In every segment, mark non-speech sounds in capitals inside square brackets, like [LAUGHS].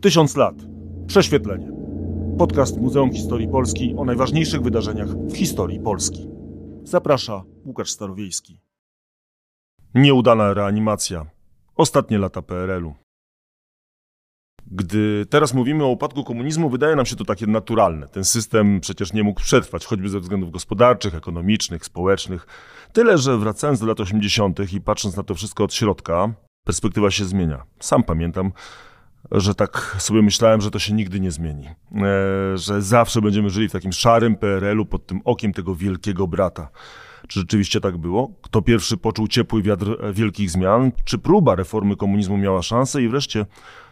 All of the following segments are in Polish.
Tysiąc lat. Prześwietlenie. Podcast Muzeum Historii Polski o najważniejszych wydarzeniach w historii Polski. Zaprasza Łukasz Starowiejski. Nieudana reanimacja. Ostatnie lata PRL-u. Gdy teraz mówimy o upadku komunizmu, wydaje nam się to takie naturalne. Ten system przecież nie mógł przetrwać, choćby ze względów gospodarczych, ekonomicznych, społecznych. Tyle, że wracając do lat 80. i patrząc na to wszystko od środka, perspektywa się zmienia. Sam pamiętam, że tak sobie myślałem, że to się nigdy nie zmieni. E, że zawsze będziemy żyli w takim szarym PRL-u pod tym okiem tego wielkiego brata. Czy rzeczywiście tak było? Kto pierwszy poczuł ciepły wiatr wielkich zmian? Czy próba reformy komunizmu miała szansę? I wreszcie,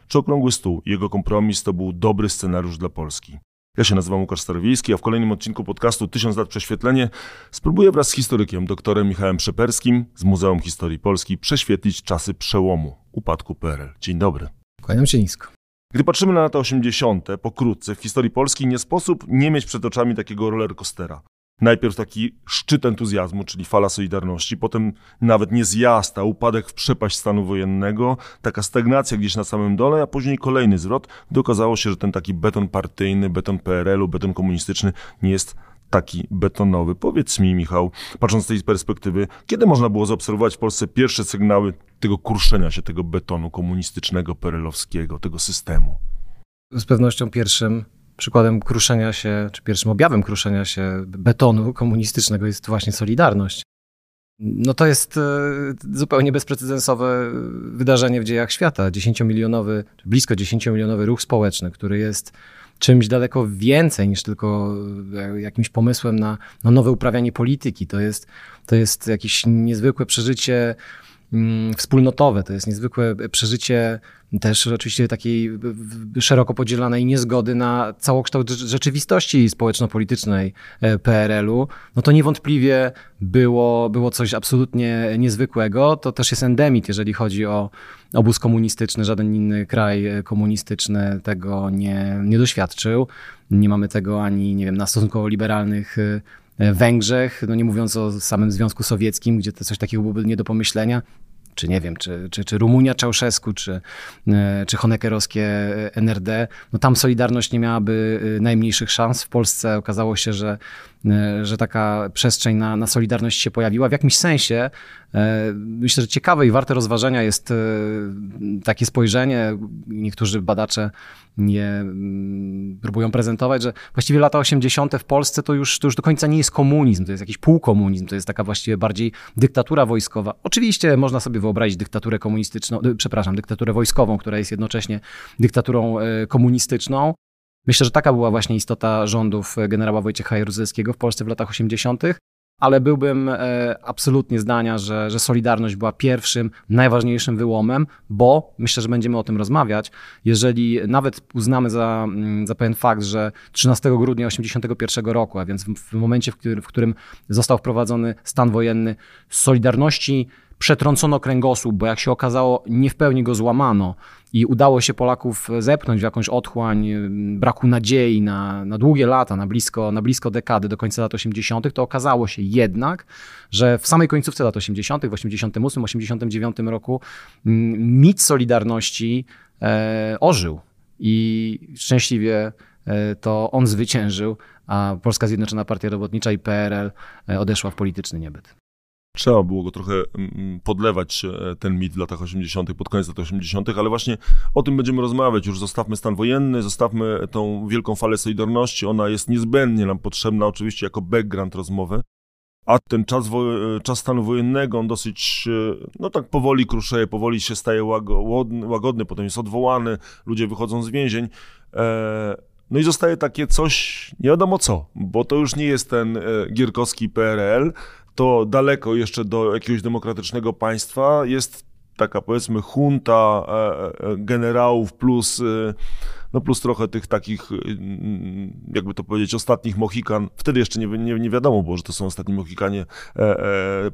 czy okrągły stół, jego kompromis to był dobry scenariusz dla Polski? Ja się nazywam Łukasz Starowiejski, a w kolejnym odcinku podcastu Tysiąc lat prześwietlenie spróbuję wraz z historykiem, doktorem Michałem Przeperskim z Muzeum Historii Polski prześwietlić czasy przełomu, upadku PRL. Dzień dobry. Kłaniam się nisko. Gdy patrzymy na lata 80., pokrótce, w historii Polski nie sposób nie mieć przed oczami takiego rollercoastera. Najpierw taki szczyt entuzjazmu, czyli fala Solidarności, potem nawet nie zjazd, a upadek w przepaść stanu wojennego, taka stagnacja gdzieś na samym dole, a później kolejny zwrot, gdy okazało się, że ten taki beton partyjny, beton PRL-u, beton komunistyczny nie jest taki betonowy. Powiedz mi, Michał, patrząc z tej perspektywy, kiedy można było zaobserwować w Polsce pierwsze sygnały tego kruszenia się tego betonu komunistycznego, perelowskiego, tego systemu? Z pewnością pierwszym przykładem kruszenia się, czy pierwszym objawem kruszenia się betonu komunistycznego jest właśnie Solidarność. No to jest e, zupełnie bezprecedensowe wydarzenie w dziejach świata. 10-milionowy, blisko 10-milionowy ruch społeczny, który jest czymś daleko więcej niż tylko e, jakimś pomysłem na, na nowe uprawianie polityki. To jest, to jest jakieś niezwykłe przeżycie wspólnotowe, to jest niezwykłe przeżycie też oczywiście takiej szeroko podzielanej niezgody na całokształt rzeczywistości społeczno-politycznej e, PRL-u, no to niewątpliwie było, było coś absolutnie niezwykłego. To też jest endemit, jeżeli chodzi o obóz komunistyczny. Żaden inny kraj e, komunistyczny tego nie, nie doświadczył. Nie mamy tego ani, nie wiem, na stosunkowo liberalnych e, Węgrzech, no nie mówiąc o samym Związku Sowieckim, gdzie to coś takiego byłoby nie do pomyślenia czy nie wiem, czy, czy, czy Rumunia Czałszewsku, czy, e, czy Honeckerowskie NRD, no tam Solidarność nie miałaby e, najmniejszych szans. W Polsce okazało się, że, e, że taka przestrzeń na, na Solidarność się pojawiła. W jakimś sensie myślę, że ciekawe i warte rozważenia jest takie spojrzenie. Niektórzy badacze nie mm, próbują prezentować, że właściwie lata 80. w Polsce to już, to już do końca nie jest komunizm, to jest jakiś półkomunizm, to jest taka właściwie bardziej dyktatura wojskowa. Oczywiście można sobie wyobrazić dyktaturę komunistyczną, przepraszam, dyktaturę wojskową, która jest jednocześnie dyktaturą komunistyczną. Myślę, że taka była właśnie istota rządów generała Wojciecha Jaruzelskiego w Polsce w latach 80 ale byłbym e, absolutnie zdania, że, że Solidarność była pierwszym, najważniejszym wyłomem, bo myślę, że będziemy o tym rozmawiać. Jeżeli nawet uznamy za, mm, za pewien fakt, że 13 grudnia 1981 roku, a więc w, w momencie, w którym, w którym został wprowadzony stan wojenny, Solidarności przetrącono kręgosłup, bo jak się okazało, nie w pełni go złamano i udało się Polaków zepchnąć w jakąś otchłań braku nadziei na, na długie lata, na blisko, na blisko dekady, do końca lat 80., to okazało się jednak, że w samej końcówce lat 80., w 88, 89 roku mit Solidarności e, ożył i szczęśliwie e, to on zwyciężył, a Polska Zjednoczona Partia Robotnicza i PRL e, odeszła w polityczny niebyt trzeba było go trochę mm, mm, podlewać, e, ten mit w latach 80., pod koniec lat 80., ale właśnie o tym będziemy rozmawiać. Już zostawmy stan wojenny, zostawmy tą wielką falę Solidarności. Ona jest niezbędnie nam potrzebna, oczywiście, jako background rozmowy. A ten czas, e, czas stanu wojennego, on dosyć, e, no tak powoli kruszeje, powoli się staje łagodny, łagodny potem jest odwołany, ludzie wychodzą z więzień. No i zostaje takie coś, nie wiadomo co, bo to już nie jest ten gierkowski PRL, to daleko jeszcze do jakiegoś demokratycznego państwa jest taka powiedzmy junta e, e, generałów plus, e, no plus trochę tych takich, jakby to powiedzieć, ostatnich Mohikan. Wtedy jeszcze nie, nie, nie wiadomo było, że to są ostatni Mohikanie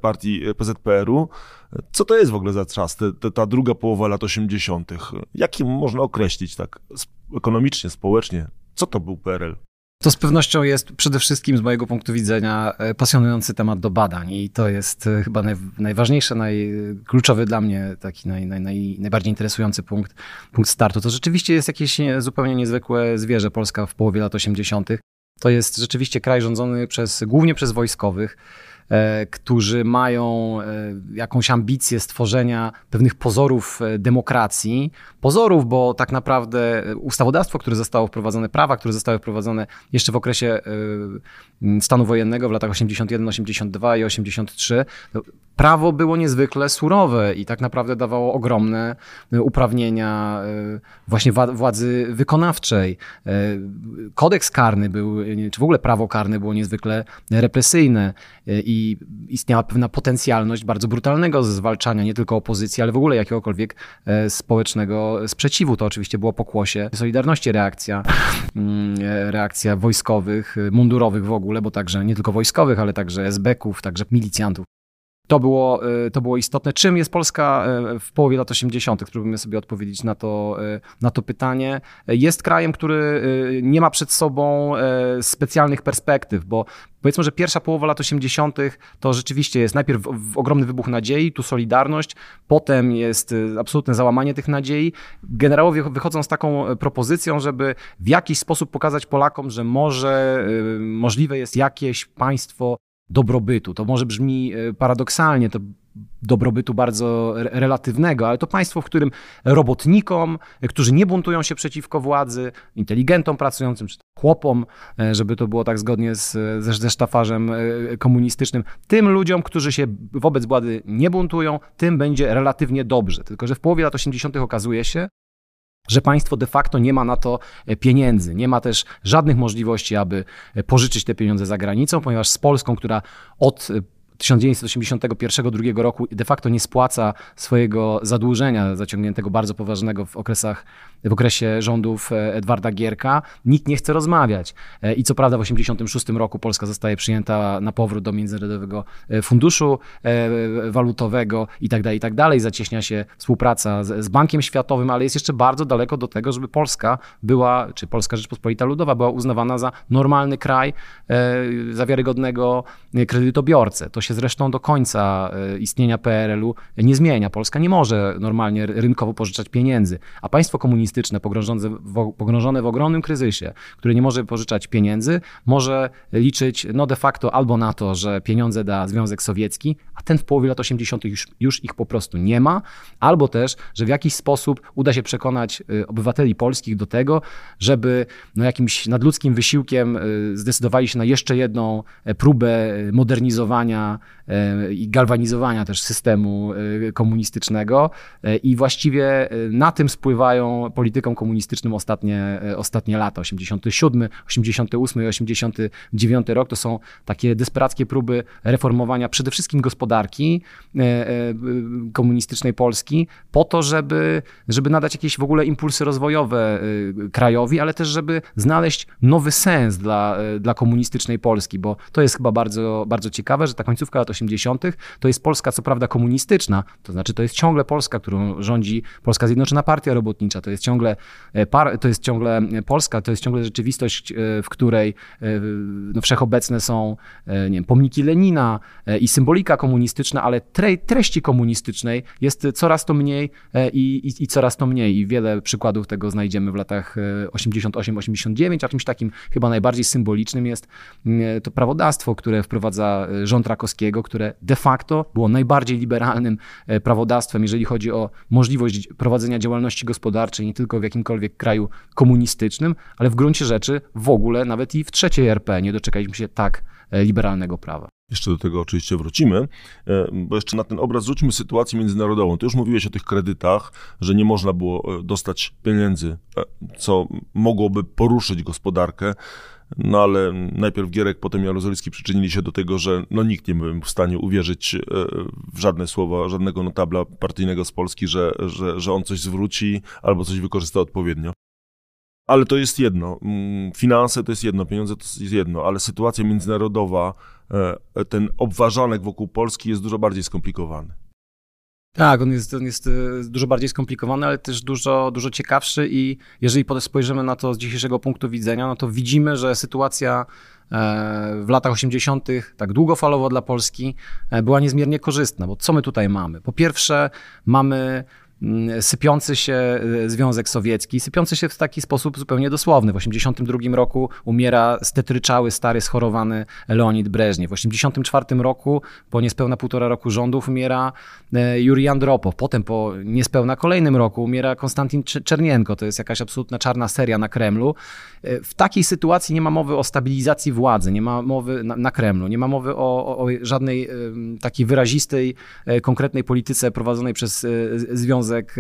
partii PZPR-u. Co to jest w ogóle za czas, te, te, ta druga połowa lat 80.? Jakim można określić tak ekonomicznie, społecznie? Co to był PRL? To z pewnością jest przede wszystkim z mojego punktu widzenia e, pasjonujący temat do badań i to jest e, chyba naj, najważniejszy, najkluczowy dla mnie, taki naj, naj, naj, najbardziej interesujący punkt, punkt startu. To rzeczywiście jest jakieś zupełnie niezwykłe zwierzę Polska w połowie lat 80. To jest rzeczywiście kraj rządzony przez, głównie przez wojskowych. E, którzy mają e, jakąś ambicję stworzenia pewnych pozorów e, demokracji. Pozorów, bo tak naprawdę ustawodawstwo, które zostało wprowadzone, prawa, które zostały wprowadzone jeszcze w okresie stanu wojennego w latach 81, 82 i 83, prawo było niezwykle surowe i tak naprawdę dawało ogromne uprawnienia właśnie władzy wykonawczej. Kodeks karny był, czy w ogóle prawo karne było niezwykle represyjne i i istniała pewna potencjalność bardzo brutalnego zwalczania nie tylko opozycji, ale w ogóle jakiegokolwiek e, społecznego sprzeciwu. To oczywiście było pokłosie Solidarności reakcja, mm, e, reakcja wojskowych, mundurowych w ogóle, bo także nie tylko wojskowych, ale także SB-ków, także milicjantów. To było, e, to było istotne. Czym jest Polska e, w połowie lat 80.? Spróbujmy sobie odpowiedzieć na to, e, na to pytanie. Jest krajem, który nie ma przed sobą specjalnych perspektyw, bo powiedzmy, że pierwsza połowa lat 80. to rzeczywiście jest najpierw ogromny wybuch nadziei, tu solidarność, potem jest absolutne załamanie tych nadziei. Generałowie wychodzą z taką propozycją, żeby w jakiś sposób pokazać Polakom, że może możliwe jest jakieś państwo dobrobytu. To może brzmi e, paradoksalnie, to dobrobytu bardzo relatywnego, ale to państwo, w którym robotnikom, e, którzy nie buntują się przeciwko władzy, inteligentom pracującym, czy chłopom, e, żeby to było tak zgodnie z, ze, ze sztafarzem komunistycznym, tym ludziom, którzy się wobec władzy nie buntują, tym będzie relatywnie dobrze. Tylko, że w połowie lat 80. okazuje się, że państwo de facto nie ma na to e, pieniędzy. Nie ma też żadnych możliwości, aby e, pożyczyć te pieniądze za granicą, ponieważ z Polską, która od 1981-2 roku de facto nie spłaca swojego zadłużenia zaciągniętego bardzo poważnego w okresach w okresie rządów e, Edwarda Gierka, nikt nie chce rozmawiać. E, I co prawda w 1986 roku Polska zostaje przyjęta na powrót do Międzynarodowego e, Funduszu Walutowego i tak dalej, i tak dalej. Zacieśnia się współpraca z, z Bankiem Światowym, ale jest jeszcze bardzo daleko do tego, żeby Polska była, czy Polska Rzeczpospolita Ludowa była uznawana za normalny kraj, za wiarygodnego kredytobiorcę. To się zresztą do końca istnienia PRL-u nie zmienia. Polska nie może normalnie rynkowo pożyczać pieniędzy, a państwo komunistyczne pogrążone w, ogromnym kryzysie, które nie może pożyczać pieniędzy, może liczyć no de facto albo na to, że pieniądze da Związek Sowiecki, a ten w połowie lat 80. Już, już ich po prostu nie ma, albo też, że w jakiś sposób uda się przekonać y, obywateli polskich do tego, żeby no, jakimś nadludzkim wysiłkiem y, zdecydowali się na jeszcze jedną e, próbę modernizowania e, i galwanizowania też systemu komunistycznego. I właściwie na tym spływają polityką komunistyczną ostatnie, e, ostatnie lata, 87, 88 i 89 rok, to są takie desperackie próby reformowania przede wszystkim gospodarki e, e, komunistycznej Polski, po to, żeby, żeby nadać jakieś w ogóle impulsy rozwojowe krajowi, ale też, żeby znaleźć nowy sens dla, dla komunistycznej Polski, bo to jest chyba bardzo, bardzo ciekawe, że ta końcówka lat 80. to jest Polska, co prawda komunistyczna, to znaczy to jest ciągle Polska, którą rządzi Polska Zjednoczona Partia Robotnicza, to jest ciągle, e, to jest ciągle Polska, to jest ciągle rzeczywistość, e, w której e, no, wszechobecne są nie wiem, pomniki Lenina i symbolika komunistyczna, ale tre, treści komunistycznej jest coraz to mniej i, i, i coraz to mniej. I wiele przykładów tego znajdziemy w latach 88-89, a czymś takim chyba najbardziej symbolicznym jest to prawodawstwo, które wprowadza rząd Które de facto było najbardziej liberalnym prawodawstwem, jeżeli chodzi o możliwość prowadzenia działalności gospodarczej, nie tylko w jakimkolwiek kraju komunistycznym, ale w gruncie rzeczy w ogóle nawet i w trzeciej RP nie doczekaliśmy się tak e, liberalnego prawa. Jeszcze do tego oczywiście wrócimy, e, bo jeszcze na ten obraz rzućmy sytuację międzynarodową. Ty już mówiłeś o tych kredytach, że nie można było e, dostać pieniędzy, co mogłoby poruszyć gospodarkę. No ale najpierw Gierek, potem Jaruzelski przyczynili się do tego, że no nikt nie był w stanie uwierzyć e, w żadne słowa, żadnego notabla partyjnego z Polski, że, że, że on coś zwróci albo coś wykorzysta odpowiednio. Ale to jest jedno. Mm, finanse to jest jedno, pieniądze to jest jedno, ale sytuacja międzynarodowa, e, ten obważanek wokół Polski jest dużo bardziej skomplikowany. Tak, on jest, on jest dużo bardziej skomplikowany, ale też dużo, dużo ciekawszy i jeżeli spojrzymy na to z dzisiejszego punktu widzenia, no to widzimy, że sytuacja w latach 80., tak długofalowo dla Polski, była niezmiernie korzystna, bo co my tutaj mamy? Po pierwsze, mamy sypiący się e, Związek Sowiecki, sypiący się w taki sposób zupełnie dosłowny. W 1982 roku umiera stetryczały, stary, schorowany Leonid Breżniew. W 1984 roku, po niespełna półtora roku rządów, umiera e, Juri Andropow. Potem po niespełna kolejnym roku umiera Konstantin Czernienko. To jest jakaś absolutna czarna seria na Kremlu. E, w takiej sytuacji nie ma mowy o stabilizacji władzy, nie ma mowy na, na Kremlu, nie ma mowy o, o, o żadnej takiej wyrazistej, konkretnej polityce prowadzonej przez Związek Związek,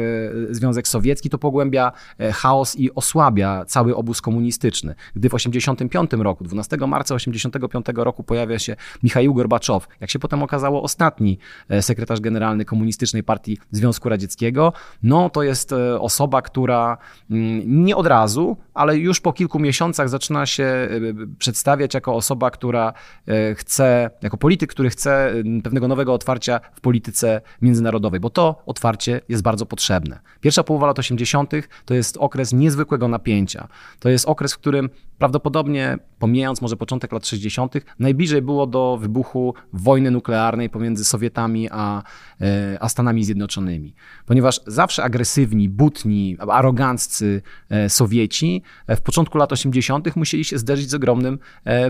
e, Związek Sowiecki, to pogłębia e, chaos i osłabia cały obóz komunistyczny. Gdy w 1985 roku, 12 marca 1985 roku pojawia się Michał Gorbaczow, jak się potem okazało ostatni e, sekretarz generalny Komunistycznej Partii Związku Radzieckiego, no to jest osoba, która mm, nie od razu, ale już po kilku miesiącach zaczyna się przedstawiać jako osoba, która chce, jako polityk, który chce pewnego nowego otwarcia w polityce międzynarodowej, bo to otwarcie jest bardzo bardzo potrzebne. Pierwsza połowa lat 80. to jest okres niezwykłego napięcia. To jest okres, w którym prawdopodobnie, pomijając może początek lat 60., najbliżej było do wybuchu wojny nuklearnej pomiędzy Sowietami a, e, a Stanami Zjednoczonymi. Ponieważ zawsze agresywni, butni, aroganccy e, Sowieci e, w początku lat 80. musieli się zderzyć z ogromnym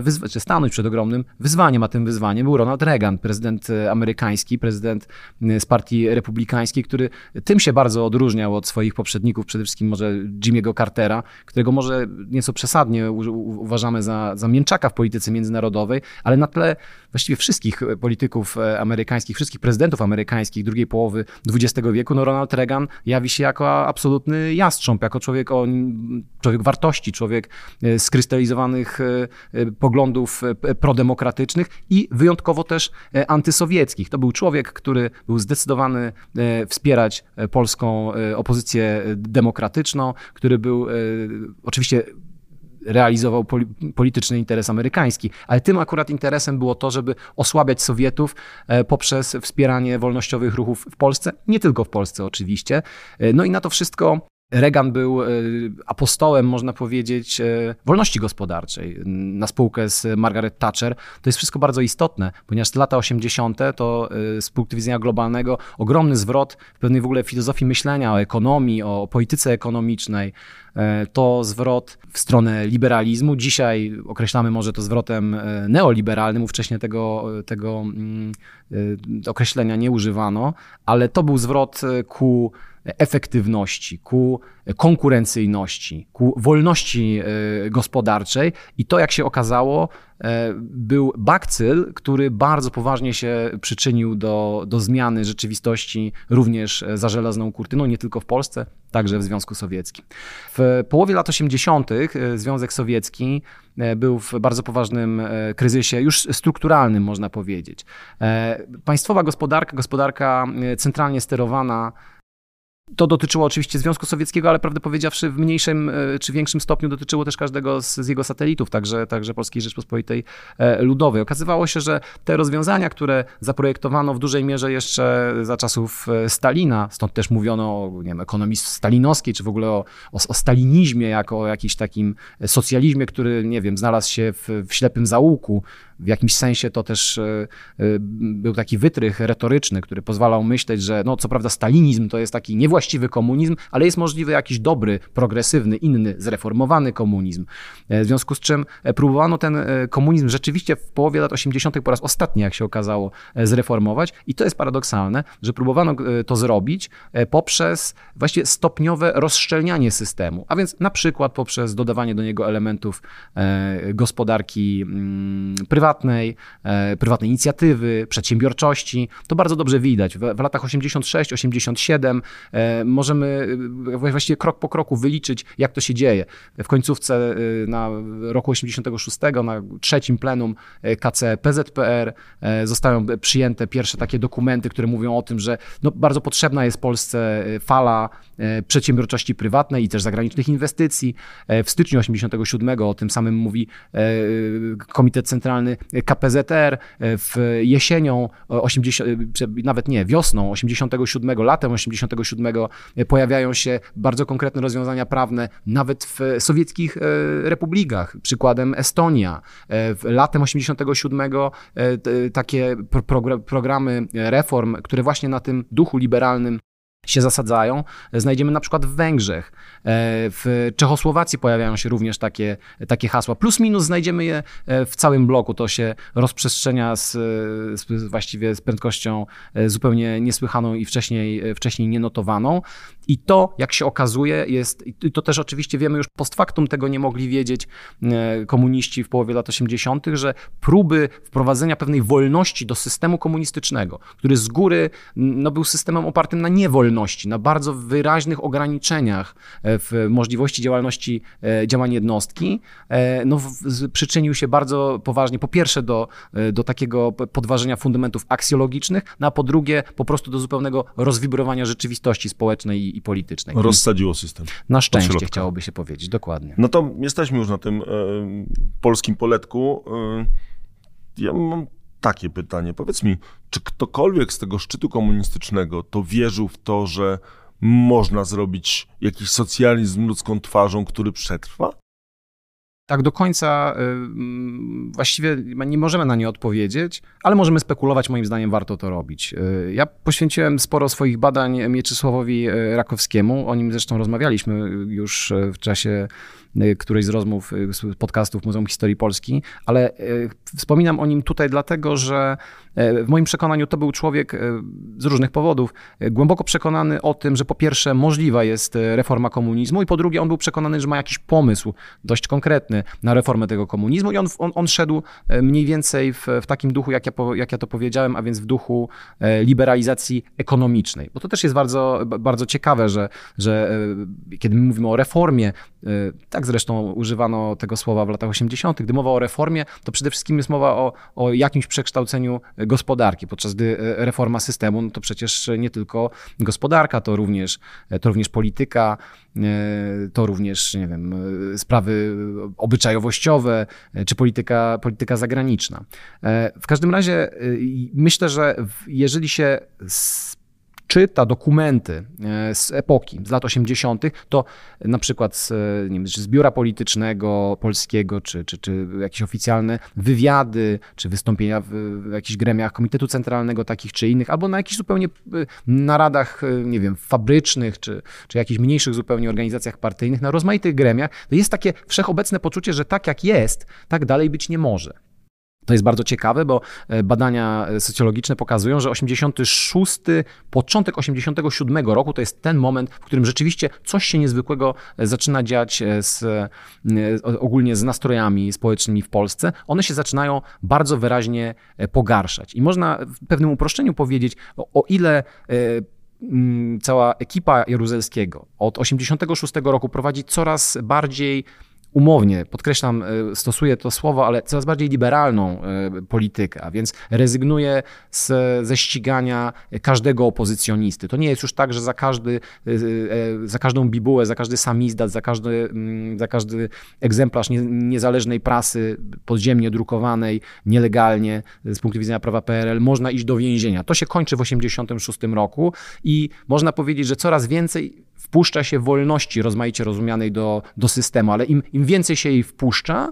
wyzwaniem, czy stanąć przed ogromnym wyzwaniem, a tym wyzwaniem był Ronald Reagan, prezydent amerykański, prezydent z partii republikańskiej, który tym się bardzo odróżniał od swoich poprzedników, przede wszystkim może Jimmy'ego Cartera, którego może nieco przesadnie uważamy za, za mięczaka w polityce międzynarodowej, ale na tle właściwie wszystkich polityków e, amerykańskich, wszystkich prezydentów amerykańskich drugiej połowy XX wieku, no Ronald Reagan jawi się jako absolutny jastrząb, jako człowiek, o, człowiek wartości, człowiek e, skrystalizowanych e, poglądów prodemokratycznych i wyjątkowo też antysowieckich. To był człowiek, który był zdecydowany wspierać polską opozycję demokratyczną, który był oczywiście realizował poli polityczny interes amerykański. Ale tym akurat interesem było to, żeby osłabiać Sowietów e, poprzez wspieranie wolnościowych ruchów w Polsce, nie tylko w Polsce oczywiście. E, no i na to wszystko Reagan był e, apostołem, można powiedzieć, wolności gospodarczej. Na spółkę z Margaret Thatcher to jest wszystko bardzo istotne, ponieważ lata 80. to z punktu widzenia globalnego ogromny zwrot w pewnej w ogóle filozofii myślenia o ekonomii, o polityce ekonomicznej, E, to zwrot w stronę liberalizmu. Dzisiaj określamy może to zwrotem e, neoliberalnym, ówcześnie tego, tego mm, e, określenia nie używano, ale to był zwrot ku efektywności, ku konkurencyjności, ku wolności gospodarczej i to, jak się okazało, E, był bakcyl, który bardzo poważnie się przyczynił do, do zmiany rzeczywistości również za żelazną kurtyną, nie tylko w Polsce, także w Związku Sowieckim. W połowie lat 80. E, Związek Sowiecki e, był w bardzo poważnym kryzysie, już strukturalnym można powiedzieć. Państwowa gospodarka, gospodarka centralnie sterowana, to dotyczyło oczywiście Związku Sowieckiego, ale prawdę powiedziawszy w mniejszym e, czy większym stopniu dotyczyło też każdego z, z, jego satelitów, także, także Polskiej Rzeczpospolitej e, Ludowej. Okazywało się, że te rozwiązania, które zaprojektowano w dużej mierze jeszcze za czasów e, Stalina, stąd też mówiono o nie wiem, ekonomii stalinowskiej, czy w ogóle o, o, o stalinizmie jako o jakimś takim socjalizmie, który, nie wiem, znalazł się w, w ślepym zaułku, w jakimś sensie to też był taki wytrych retoryczny, który pozwalał myśleć, że no co prawda stalinizm to jest taki niewłaściwy komunizm, ale jest możliwy jakiś dobry, progresywny, inny, zreformowany komunizm. E, w związku z czym próbowano ten komunizm rzeczywiście w połowie lat 80. po raz ostatni, jak się okazało, zreformować i to jest paradoksalne, że próbowano to zrobić poprzez właściwie stopniowe rozszczelnianie systemu, a więc na przykład poprzez dodawanie do niego elementów gospodarki mm, prywatnej, prywatnej, e, inicjatywy, przedsiębiorczości. To bardzo dobrze widać. W, w latach 86, 87 możemy właściwie krok po kroku wyliczyć, jak to się dzieje. W końcówce na roku 86, na trzecim plenum KC PZPR zostają przyjęte pierwsze takie dokumenty, które mówią o tym, że no, bardzo potrzebna jest Polsce fala przedsiębiorczości prywatnej i też zagranicznych inwestycji. W styczniu 87 o tym samym mówi Komitet Centralny KPZR. W jesienią 80, nawet nie, wiosną 87, latem 87 pojawiają się bardzo konkretne rozwiązania prawne, nawet w sowieckich republikach. Przykładem Estonia. Latem 87 takie programy reform, które właśnie na tym duchu liberalnym się zasadzają, znajdziemy na przykład w Węgrzech. E, w Czechosłowacji pojawiają się również takie, takie hasła. Plus minus znajdziemy je e, w całym bloku. To się rozprzestrzenia z, z właściwie z prędkością e, zupełnie niesłychaną i wcześniej, wcześniej nienotowaną. I to, jak się okazuje, jest, i to też oczywiście wiemy już post factum, tego nie mogli wiedzieć komuniści w połowie lat 80., że próby wprowadzenia pewnej wolności do systemu komunistycznego, który z góry no, był systemem opartym na niewolności, na bardzo wyraźnych ograniczeniach e, w możliwości działalności e, działań jednostki, e, no, przyczynił się bardzo poważnie, po pierwsze do, do takiego podważenia fundamentów aksjologicznych, no, a po drugie po prostu do zupełnego rozwibrowania rzeczywistości społecznej i, i politycznej. Rozsadziło system. Na szczęście chciałoby się powiedzieć, dokładnie. No to jesteśmy już na tym e, polskim poletku. E, ja mam takie pytanie. Powiedz mi, czy ktokolwiek z tego szczytu komunistycznego to wierzył w to, że można zrobić jakiś socjalizm ludzką twarzą, który przetrwa? Tak do końca y, właściwie nie możemy na nie odpowiedzieć, ale możemy spekulować, moim zdaniem warto to robić. Y, ja poświęciłem sporo swoich badań Mieczysławowi y, Rakowskiemu, o nim zresztą rozmawialiśmy już w czasie którejś z rozmów, y, z podcastów Muzeum Historii Polski, ale y, wspominam o nim tutaj dlatego, że w moim przekonaniu to był człowiek z różnych powodów głęboko przekonany o tym, że po pierwsze możliwa jest reforma komunizmu i po drugie on był przekonany, że ma jakiś pomysł dość konkretny na reformę tego komunizmu i on, on, on szedł mniej więcej w, w takim duchu, jak ja, jak ja to powiedziałem, a więc w duchu liberalizacji ekonomicznej. Bo to też jest bardzo, bardzo ciekawe, że, że kiedy my mówimy o reformie, tak tak zresztą używano tego słowa w latach 80., gdy mowa o reformie, to przede wszystkim jest mowa o, o jakimś przekształceniu gospodarki, podczas gdy e, reforma systemu, no to przecież nie tylko gospodarka, to również, e, to również polityka, e, to również, nie wiem, sprawy obyczajowościowe, czy polityka, polityka zagraniczna. W każdym razie myślę, że jeżeli się czyta dokumenty e, z epoki, z lat 80., to na przykład z, nie wiem, z biura politycznego polskiego, czy, czy, czy jakieś oficjalne wywiady, czy wystąpienia w, w jakichś gremiach Komitetu Centralnego takich czy innych, albo na jakichś zupełnie e, naradach, e, nie wiem, fabrycznych, czy, czy jakichś mniejszych zupełnie organizacjach partyjnych, na rozmaitych gremiach, to jest takie wszechobecne poczucie, że tak jak jest, tak dalej być nie może. To jest bardzo ciekawe, bo e, badania e, socjologiczne pokazują, że 86, początek 87 roku to jest ten moment, w którym rzeczywiście coś się niezwykłego e, zaczyna dziać z, ogólnie z nastrojami społecznymi w Polsce. One się zaczynają bardzo wyraźnie pogarszać. I można w pewnym uproszczeniu powiedzieć, o, o ile cała ekipa Jaruzelskiego od 86 roku prowadzi coraz bardziej umownie, podkreślam, e, stosuję to słowo, ale coraz bardziej liberalną e, politykę, a więc rezygnuje z, ze ścigania każdego opozycjonisty. To nie jest już tak, że za, każdy, e, za każdą bibułę, za każdy samizdat, za każdy, mm, za każdy egzemplarz niezależnej prasy podziemnie drukowanej, nielegalnie z punktu widzenia prawa PRL, można iść do więzienia. To się kończy w 1986 roku i można powiedzieć, że coraz więcej wpuszcza się wolności rozmaicie rozumianej do, do systemu, ale im, im więcej się jej wpuszcza,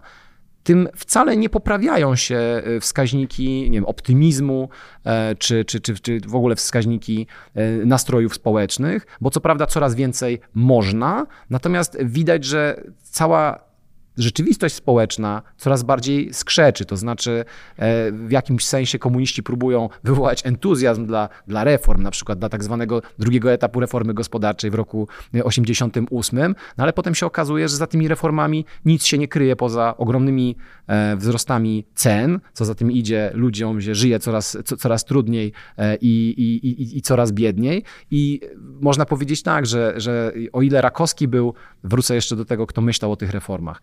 tym wcale nie poprawiają się e, wskaźniki nie wiem, optymizmu e, czy, czy, czy, czy w ogóle wskaźniki e, nastrojów społecznych, bo co prawda coraz więcej można, natomiast widać, że cała rzeczywistość społeczna coraz bardziej skrzeczy. To znaczy, e, w jakimś sensie komuniści próbują wywołać entuzjazm dla, dla reform, na przykład dla tak zwanego drugiego etapu reformy gospodarczej w roku 88, no ale potem się okazuje, że za tymi reformami nic się nie kryje poza ogromnymi e, wzrostami cen, co za tym idzie ludziom, że żyje coraz, coraz trudniej e, i, i, i, i coraz biedniej. I można powiedzieć tak, że, że o ile Rakowski był, wrócę jeszcze do tego, kto myślał o tych reformach,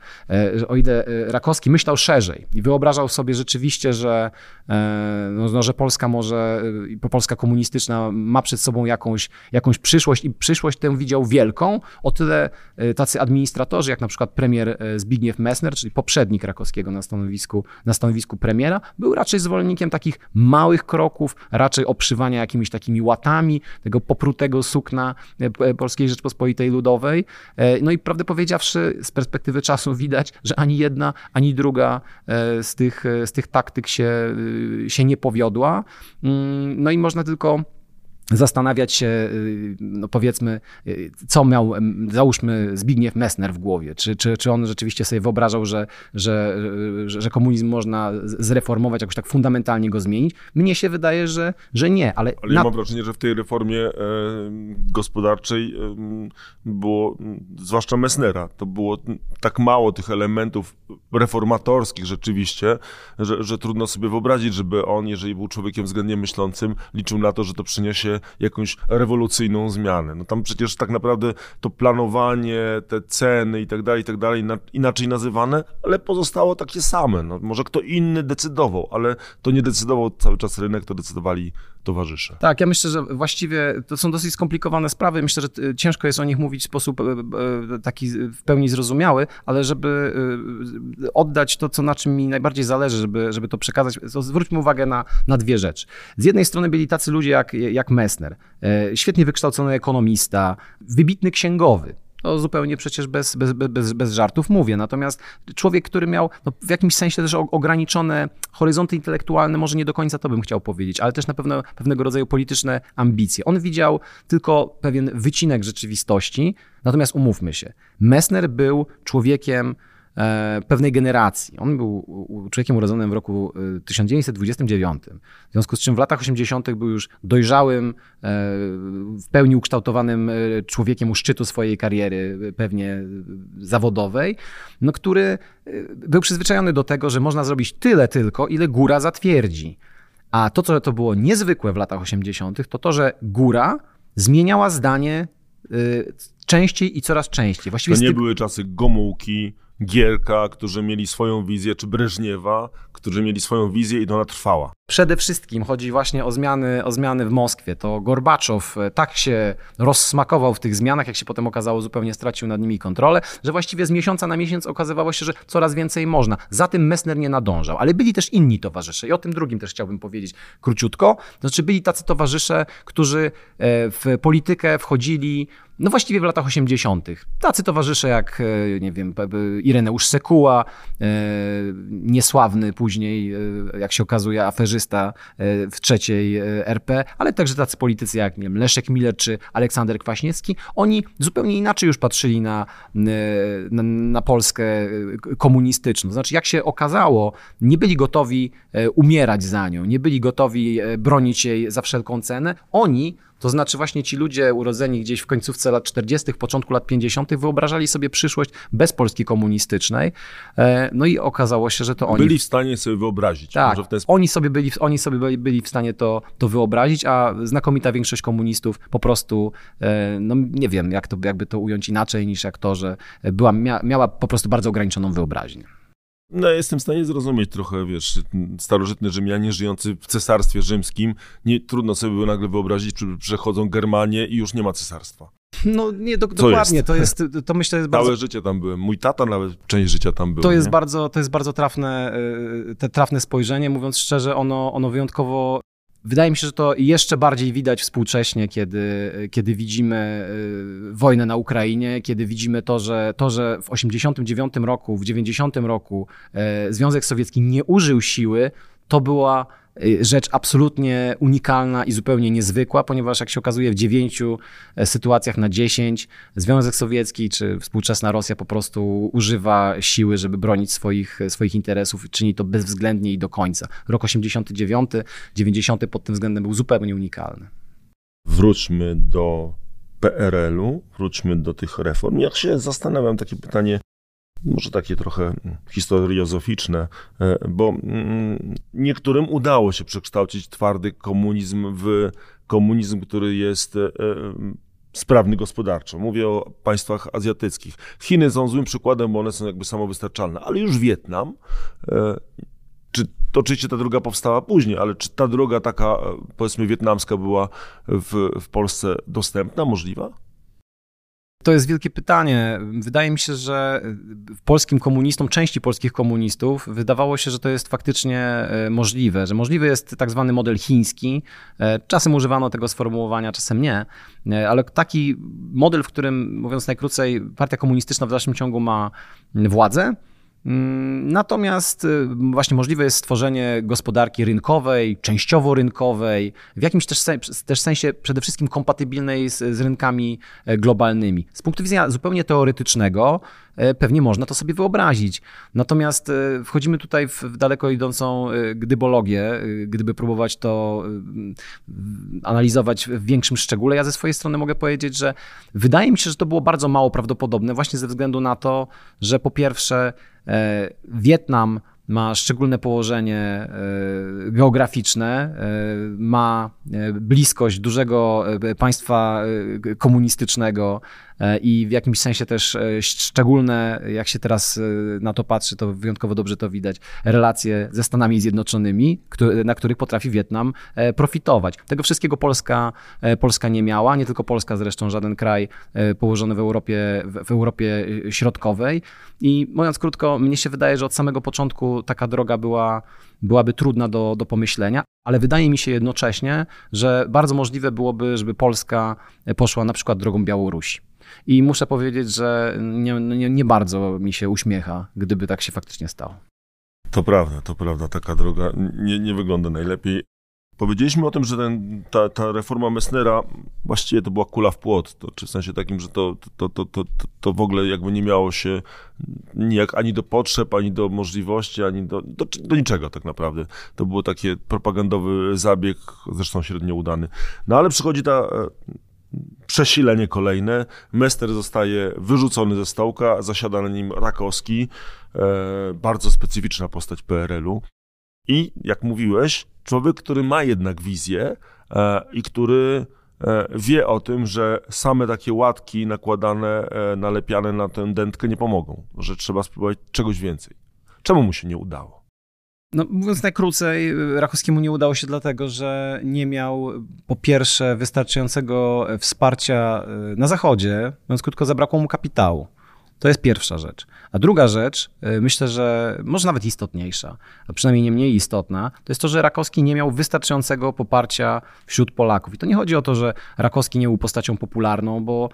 o ile e, Rakowski myślał szerzej i wyobrażał sobie rzeczywiście, że, e, no, no, że Polska może, Polska komunistyczna ma przed sobą jakąś, jakąś przyszłość i przyszłość tę widział wielką, o tyle tacy administratorzy, jak na przykład premier Zbigniew Messner, czyli poprzednik Rakowskiego na stanowisku, na stanowisku premiera, był raczej zwolennikiem takich małych kroków, raczej obszywania jakimiś takimi łatami tego poprutego sukna Polskiej Rzeczpospolitej Ludowej. No i prawdę powiedziawszy, z perspektywy czasu widać, widać, że ani jedna, ani druga e, z tych, e, z tych taktyk się, e, się nie powiodła. Mm, no i można tylko zastanawiać się, y, no powiedzmy, y, co miał, załóżmy, Zbigniew Messner w głowie. Czy, czy, czy on rzeczywiście sobie wyobrażał, że, że, że, komunizm można zreformować, jakoś tak fundamentalnie go zmienić? Mnie się wydaje, że, że nie. Ale, ale na... ja mam wrażenie, że w tej reformie gospodarczej było, zwłaszcza Messnera, to było tak mało tych elementów reformatorskich rzeczywiście, że, że trudno sobie wyobrazić, żeby on, jeżeli był człowiekiem względnie myślącym, liczył na to, że to przyniesie jakąś rewolucyjną zmianę. No tam przecież tak naprawdę to planowanie, te ceny i tak dalej, i tak dalej, inaczej nazywane, ale pozostało takie same. No, może kto inny decydował, ale to nie decydował cały czas rynek, to decydowali towarzysze. Tak, ja myślę, że właściwie to są dosyć skomplikowane sprawy. Myślę, że ciężko jest o nich mówić w sposób e, e, taki w pełni zrozumiały, ale żeby e, oddać to, co na czym mi najbardziej zależy, żeby, żeby to przekazać, to zwróćmy uwagę na, na dwie rzeczy. Z jednej strony byli tacy ludzie jak, jak Messner, świetnie wykształcony ekonomista, wybitny księgowy, to zupełnie przecież bez, bez, bez, bez żartów mówię. Natomiast człowiek, który miał no, w jakimś sensie też ograniczone horyzonty intelektualne, może nie do końca to bym chciał powiedzieć, ale też na pewno pewnego rodzaju polityczne ambicje. On widział tylko pewien wycinek rzeczywistości, natomiast umówmy się, Messner był człowiekiem E, pewnej generacji. On był człowiekiem urodzonym w roku 1929, e, w związku z czym w latach 80. był już dojrzałym, e, w pełni ukształtowanym człowiekiem u szczytu swojej kariery, pewnie zawodowej, no, który był przyzwyczajony do tego, że można zrobić tyle tylko, ile góra zatwierdzi. A to, co to było niezwykłe w latach 80., to to, że góra zmieniała zdanie częściej i coraz częściej. Właściwie to nie były czasy Gomułki, Gierka, którzy mieli swoją wizję, czy Breżniewa, którzy mieli swoją wizję i ona trwała. Przede wszystkim chodzi właśnie o zmiany, o zmiany w Moskwie. To Gorbaczow e, tak się rozsmakował w tych zmianach, jak się potem okazało, zupełnie stracił nad nimi kontrolę, że właściwie z miesiąca na miesiąc okazywało się, że coraz więcej można. Za tym Messner nie nadążał, ale byli też inni towarzysze i o tym drugim też chciałbym powiedzieć króciutko. Znaczy byli tacy towarzysze, którzy e, w politykę wchodzili no właściwie w latach 80. Tacy towarzysze jak, e, nie wiem, Ireneusz Sekuła, niesławny później, jak się okazuje, aferzysta, E, w trzeciej e, RP, ale także tacy politycy jak nie wiem, Leszek Miller czy Aleksander Kwaśniewski, oni zupełnie inaczej już patrzyli na, e, na, na Polskę komunistyczną. Znaczy, jak się okazało, nie byli gotowi umierać za nią, nie byli gotowi bronić jej za wszelką cenę. Oni to znaczy właśnie ci ludzie urodzeni gdzieś w końcówce lat 40., początku lat 50. wyobrażali sobie przyszłość bez Polski komunistycznej. E, no i okazało się, że to oni... Byli w stanie sobie wyobrazić. Tak, ten... oni sobie, byli, oni sobie byli, byli w stanie to, to wyobrazić, a znakomita większość komunistów po prostu, e, no nie wiem, jak to, jakby to ująć inaczej niż jak to, że była, miała po prostu bardzo ograniczoną wyobraźnię. No, jestem w stanie zrozumieć trochę, wiesz, starożytny Rzymianie żyjący w cesarstwie rzymskim, nie trudno sobie było nagle wyobrazić, czy przechodzą Germanię i już nie ma cesarstwa. No nie, do, dokładnie, jest? to jest, [LAUGHS] to myślę jest bardzo... Całe życie tam byłem, mój tata nawet część życia tam był. To jest bardzo, to jest bardzo trafne, y, te trafne spojrzenie, mówiąc szczerze, ono, ono wyjątkowo Wydaje mi się, że to jeszcze bardziej widać współcześnie, kiedy, kiedy widzimy y, wojnę na Ukrainie, kiedy widzimy to, że, to, że w 89 roku, w 90 roku e, Związek Sowiecki nie użył siły, to była rzecz absolutnie unikalna i zupełnie niezwykła, ponieważ jak się okazuje w dziewięciu sytuacjach na dziesięć Związek Sowiecki czy współczesna Rosja po prostu używa siły, żeby bronić swoich, swoich interesów i czyni to bezwzględnie i do końca. Rok 89, 90 pod tym względem był zupełnie unikalny. Wróćmy do PRL-u, wróćmy do tych reform. Jak się zastanawiam, takie pytanie, może takie trochę historiozoficzne, e, bo mm, niektórym udało się przekształcić twardy komunizm w komunizm, który jest e, sprawny gospodarczo. Mówię o państwach azjatyckich. Chiny są złym przykładem, bo one są jakby samowystarczalne, ale już Wietnam, e, czy to oczywiście ta droga powstała później, ale czy ta droga taka, powiedzmy, wietnamska była w, w Polsce dostępna, możliwa? To jest wielkie pytanie. Wydaje mi się, że polskim komunistom, części polskich komunistów, wydawało się, że to jest faktycznie e, możliwe, że możliwy jest tak zwany model chiński. E, czasem używano tego sformułowania, czasem nie, e, ale taki model, w którym, mówiąc najkrócej, partia komunistyczna w dalszym ciągu ma władzę, natomiast y, właśnie możliwe jest stworzenie gospodarki rynkowej, częściowo rynkowej, w jakimś też, też sensie przede wszystkim kompatybilnej z, z, rynkami e, globalnymi. Z punktu widzenia zupełnie teoretycznego, pewnie można to sobie wyobrazić. Natomiast e, wchodzimy tutaj w, daleko idącą gdybologię, gdyby próbować to analizować w większym szczególe. Ja ze swojej strony mogę powiedzieć, że wydaje mi się, że to było bardzo mało prawdopodobne, właśnie ze względu na to, że po pierwsze, E, Wietnam ma szczególne położenie e, geograficzne, e, ma bliskość dużego państwa komunistycznego, E, i w jakimś sensie też e, szczególne, jak się teraz e, na to patrzy, to wyjątkowo dobrze to widać, relacje ze Stanami Zjednoczonymi, na których potrafi Wietnam profitować. Tego wszystkiego Polska, Polska nie miała, nie tylko Polska zresztą, żaden kraj położony w Europie, w Europie Środkowej i mówiąc krótko, mnie się wydaje, że od samego początku taka droga była byłaby trudna do, do pomyślenia, ale wydaje mi się jednocześnie, że bardzo możliwe byłoby, żeby Polska poszła na przykład drogą Białorusi. I muszę powiedzieć, że nie, nie, nie bardzo mi się uśmiecha, gdyby tak się faktycznie stało. To prawda, to prawda, taka droga nie, nie wygląda najlepiej. Powiedzieliśmy o tym, że ten, ta, ta reforma Messnera właściwie to była kula w płot, to, czy w sensie takim, że to, to, to, to, to w ogóle jakby nie miało się nijak ani do potrzeb, ani do możliwości, ani do, do, do niczego tak naprawdę. To był taki propagandowy zabieg, zresztą średnio udany. No ale przychodzi ta przesilenie kolejne. Mester zostaje wyrzucony ze stołka, zasiada na nim Rakowski, e, bardzo specyficzna postać PRL-u. I jak mówiłeś, człowiek, który ma jednak wizję e, i który e, wie o tym, że same takie łatki nakładane, nalepiane na tę dętkę nie pomogą, że trzeba spróbować czegoś więcej. Czemu mu się nie udało? No, mówiąc najkrócej, Rachowskiemu nie udało się dlatego, że nie miał po pierwsze wystarczającego wsparcia y, na Zachodzie, mówiąc krótko, zabrakło mu kapitału. To jest pierwsza rzecz. A druga rzecz, y, myślę, że może nawet istotniejsza, a przynajmniej nie mniej istotna, to jest to, że Rakowski nie miał wystarczającego poparcia wśród Polaków. I to nie chodzi o to, że Rakowski nie był postacią popularną, bo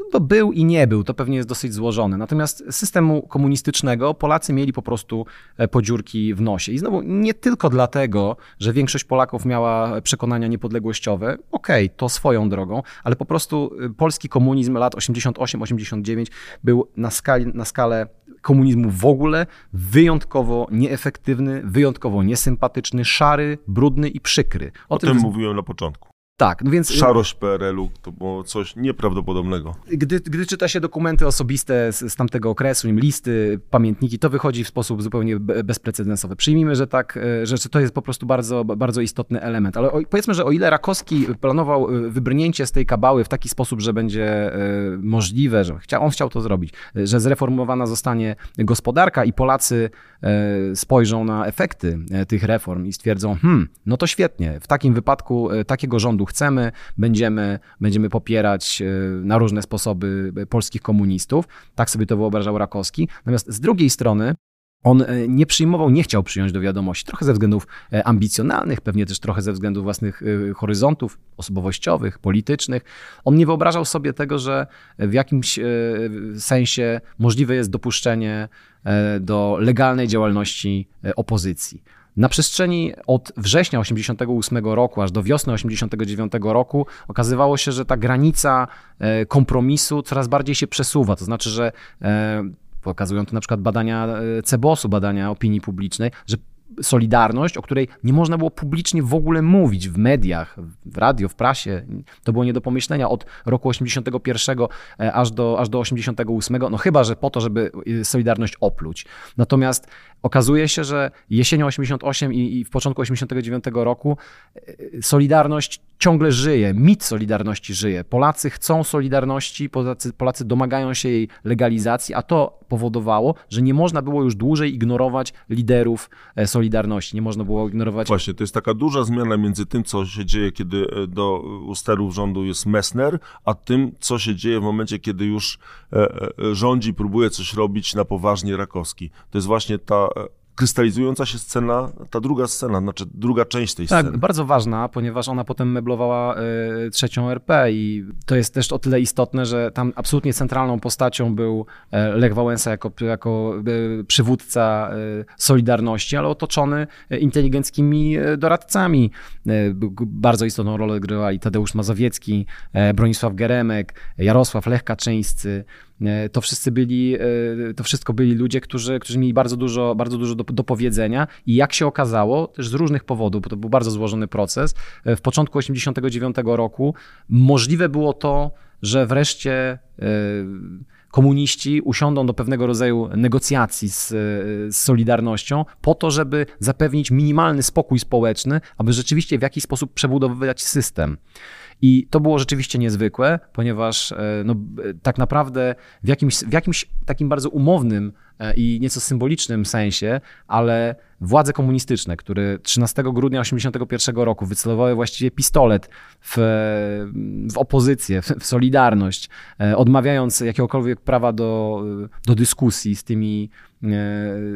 no to był i nie był, to pewnie jest dosyć złożone. Natomiast systemu komunistycznego Polacy mieli po prostu e, podziurki w nosie. I znowu nie tylko dlatego, że większość Polaków miała przekonania niepodległościowe, okej, okay, to swoją drogą, ale po prostu e, polski komunizm lat 88-89 był na, skali, na skalę komunizmu w ogóle wyjątkowo nieefektywny, wyjątkowo niesympatyczny, szary, brudny i przykry. O, o tym, tym mówiłem na początku. Tak, no więc... Y, Szarość PRL-u to było coś nieprawdopodobnego. Gdy, gdy czyta się dokumenty osobiste z, z tamtego okresu, im listy, pamiętniki, to wychodzi w sposób zupełnie bezprecedensowy. Przyjmijmy, że tak, y, że, to jest po prostu bardzo, bardzo istotny element. Ale o, powiedzmy, że o ile Rakowski planował y, wybrnięcie z tej kabały w taki sposób, że będzie możliwe, że chcia, on chciał to zrobić, że zreformowana zostanie gospodarka i Polacy spojrzą na efekty tych reform i stwierdzą, hmm, no to świetnie, w takim wypadku takiego rządu chcemy, będziemy, będziemy popierać e, na różne sposoby e, polskich komunistów. Tak sobie to wyobrażał Rakowski. Natomiast z drugiej strony, on e, nie przyjmował, nie chciał przyjąć do wiadomości, trochę ze względów ambicjonalnych, pewnie też trochę ze względów własnych horyzontów osobowościowych, politycznych. On nie wyobrażał sobie tego, że w jakimś sensie możliwe jest dopuszczenie do legalnej działalności opozycji. Na przestrzeni od września 88 roku aż do wiosny 89 roku okazywało się, że ta granica e, kompromisu coraz bardziej się przesuwa. To znaczy, że e, pokazują to na przykład badania e, Cebosu, badania opinii publicznej, że Solidarność, o której nie można było publicznie w ogóle mówić w mediach, w radio, w prasie. To było nie do pomyślenia od roku 81 e, aż do, aż do 88, no chyba, że po to, żeby e, Solidarność opluć. Natomiast okazuje się, że jesienią 88 i, i w początku 89 roku e, Solidarność ciągle żyje, mit Solidarności żyje. Polacy chcą Solidarności, Polacy, Polacy domagają się jej legalizacji, a to powodowało, że nie można było już dłużej ignorować liderów Solidarności Solidarności. Nie można było ignorować. Właśnie, to jest taka duża zmiana między tym, co się dzieje, kiedy e, do usterów rządu jest Messner, a tym, co się dzieje w momencie, kiedy już e, e, rządzi, próbuje coś robić na poważnie Rakowski. To jest właśnie ta krystalizująca się scena, ta druga scena, znaczy druga część tej tak, sceny. Tak, bardzo ważna, ponieważ ona potem meblowała y, trzecią RP i to jest też o tyle istotne, że tam absolutnie centralną postacią był e, Lech Wałęsa jako, jako y, przywódca y, Solidarności, ale otoczony inteligenckimi doradcami. Bardzo istotną rolę grywali Tadeusz Mazowiecki, Bronisław Geremek, Jarosław Lech Kaczyńscy, to wszyscy byli, e, to wszystko byli ludzie, którzy, którzy mieli bardzo dużo, bardzo dużo do, do powiedzenia i jak się okazało, też z różnych powodów, bo to był bardzo złożony proces, e, w początku 89 roku możliwe było to, że wreszcie komuniści usiądą do pewnego rodzaju negocjacji z, z, Solidarnością po to, żeby zapewnić minimalny spokój społeczny, aby rzeczywiście w jakiś sposób przebudowywać system. I to było rzeczywiście niezwykłe, ponieważ e, no, tak naprawdę w jakimś, w jakimś takim bardzo umownym e, i nieco symbolicznym sensie, ale władze komunistyczne, które 13 grudnia 1981 roku wycelowały właściwie pistolet w, w opozycję, w, w Solidarność, e, odmawiając jakiegokolwiek prawa do, do dyskusji z tymi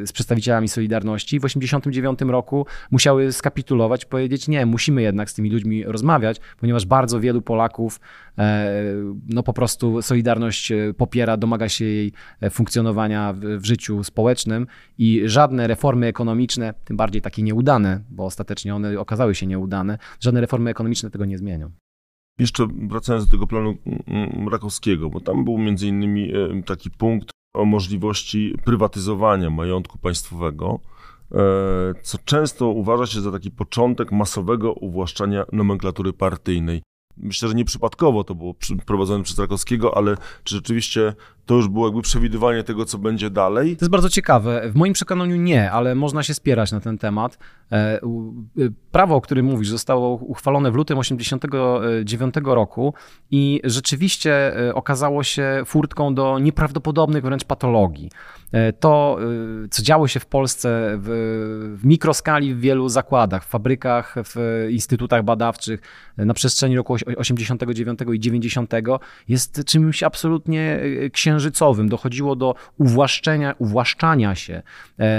z przedstawicielami Solidarności. W 1989 roku musiały skapitulować, powiedzieć nie, musimy jednak z tymi ludźmi rozmawiać, ponieważ bardzo wielu Polaków e, no po prostu Solidarność e, popiera, domaga się jej e, funkcjonowania w, w życiu społecznym i żadne reformy ekonomiczne, tym bardziej takie nieudane, bo ostatecznie one okazały się nieudane, żadne reformy ekonomiczne tego nie zmienią. Jeszcze wracając do tego planu mm, mm, Rakowskiego, bo tam był między innymi taki punkt, o możliwości prywatyzowania majątku państwowego, e, co często uważa się za taki początek masowego uwłaszczania nomenklatury partyjnej. Myślę, że nieprzypadkowo to było prowadzone przez Rakowskiego, ale czy rzeczywiście to już było jakby przewidywanie tego, co będzie dalej? To jest bardzo ciekawe. W moim przekonaniu nie, ale można się spierać na ten temat. E, y, prawo, o którym mówisz, zostało uchwalone w lutym 1989 roku i rzeczywiście e, okazało się furtką do nieprawdopodobnych wręcz patologii. E, to, co działo się w Polsce w, w mikroskali w wielu zakładach, w fabrykach, w instytutach badawczych na przestrzeni roku 89 i 90 jest czymś absolutnie księżycowym. Dochodziło do uwłaszczenia, uwłaszczania się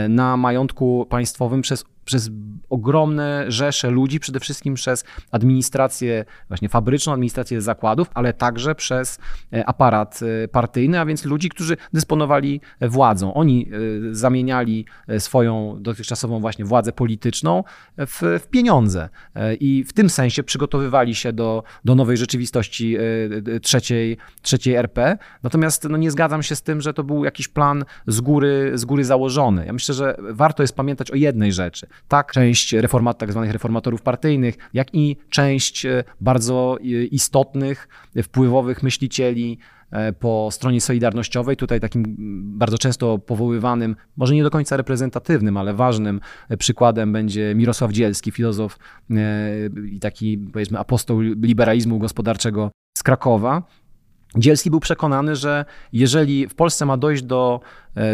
na majątku państwowym przez przez ogromne rzesze ludzi, przede wszystkim przez administrację właśnie fabryczną, administrację zakładów, ale także przez e, aparat e, partyjny, a więc ludzi, którzy dysponowali władzą. Oni e, zamieniali swoją dotychczasową właśnie władzę polityczną w, w pieniądze i w tym sensie przygotowywali się do, do nowej rzeczywistości trzeciej, trzeciej RP. Natomiast no, nie zgadzam się z tym, że to był jakiś plan z góry, z góry założony. Ja myślę, że warto jest pamiętać o jednej rzeczy tak część reformat, tak zwanych reformatorów partyjnych, jak i część e, bardzo e, istotnych, wpływowych myślicieli e, po stronie solidarnościowej. Tutaj takim bardzo często powoływanym, może nie do końca reprezentatywnym, ale ważnym przykładem będzie Mirosław Dzielski, filozof i taki powiedzmy apostoł liberalizmu gospodarczego z Krakowa. Dzielski był przekonany, że jeżeli w Polsce ma dojść do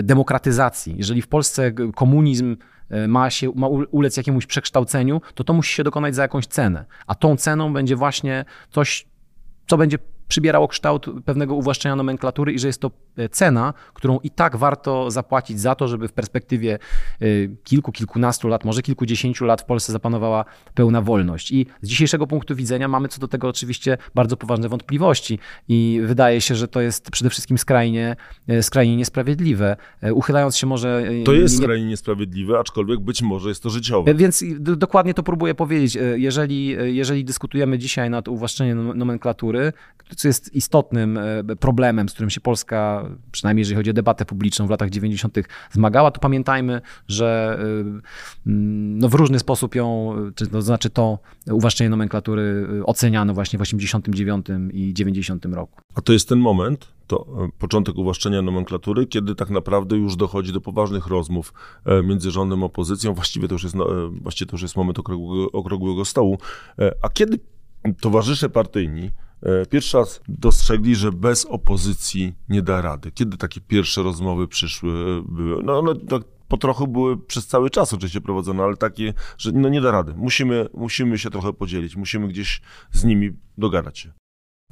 demokratyzacji, jeżeli w Polsce komunizm E, ma, się, ma ulec jakiemuś przekształceniu, to to musi się dokonać za jakąś cenę. A tą ceną będzie właśnie coś, co będzie przybierało kształt pewnego uwłaszczenia nomenklatury i że jest to e, cena, którą i tak warto zapłacić za to, żeby w perspektywie y, kilku, kilkunastu lat, może kilkudziesięciu lat w Polsce zapanowała pełna wolność. I z dzisiejszego punktu widzenia mamy co do tego oczywiście bardzo poważne wątpliwości i wydaje się, że to jest przede wszystkim skrajnie, y, skrajnie niesprawiedliwe. Uchylając się może... To jest nie... skrajnie niesprawiedliwe, aczkolwiek być może jest to życiowe. Więc dokładnie to próbuję powiedzieć. Jeżeli, jeżeli dyskutujemy dzisiaj nad uwłaszczeniem nomenklatury, co jest istotnym problemem, z którym się Polska, przynajmniej jeżeli chodzi o debatę publiczną w latach 90., zmagała, to pamiętajmy, że no w różny sposób ją, to znaczy to uwłaszczenie nomenklatury oceniano właśnie w 89 i 90 roku. A to jest ten moment, to e, początek uwłaszczenia nomenklatury, kiedy tak naprawdę już dochodzi do poważnych rozmów e, między rządem a opozycją. Właściwie to już jest, no, e, właściwie to już jest moment okrągłego, okrągłego stołu. A kiedy towarzysze partyjni pierwszy raz dostrzegli, że bez opozycji nie da rady. Kiedy takie pierwsze rozmowy przyszły? Były? No, no tak po trochu były przez cały czas oczywiście prowadzone, ale takie, że no nie da rady. Musimy, musimy się trochę podzielić, musimy gdzieś z nimi dogadać się.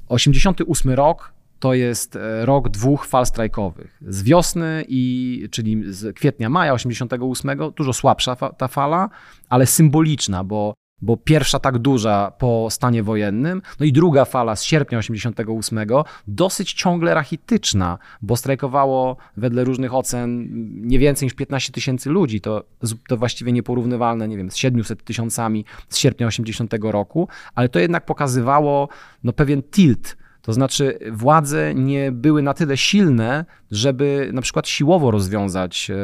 88 rok to jest e, rok dwóch fal strajkowych. Z wiosny, i, czyli z kwietnia, maja 88, dużo słabsza ta fala, ale symboliczna, bo bo pierwsza tak duża po stanie wojennym, no i druga fala z sierpnia 88, dosyć ciągle rachityczna, bo strajkowało wedle różnych ocen nie więcej niż 15 tysięcy ludzi, to, to właściwie nieporównywalne, nie wiem, z 700 tysiącami z sierpnia 80 roku, ale to jednak pokazywało no, pewien tilt. To znaczy, władze nie były na tyle silne, żeby na przykład siłowo rozwiązać e,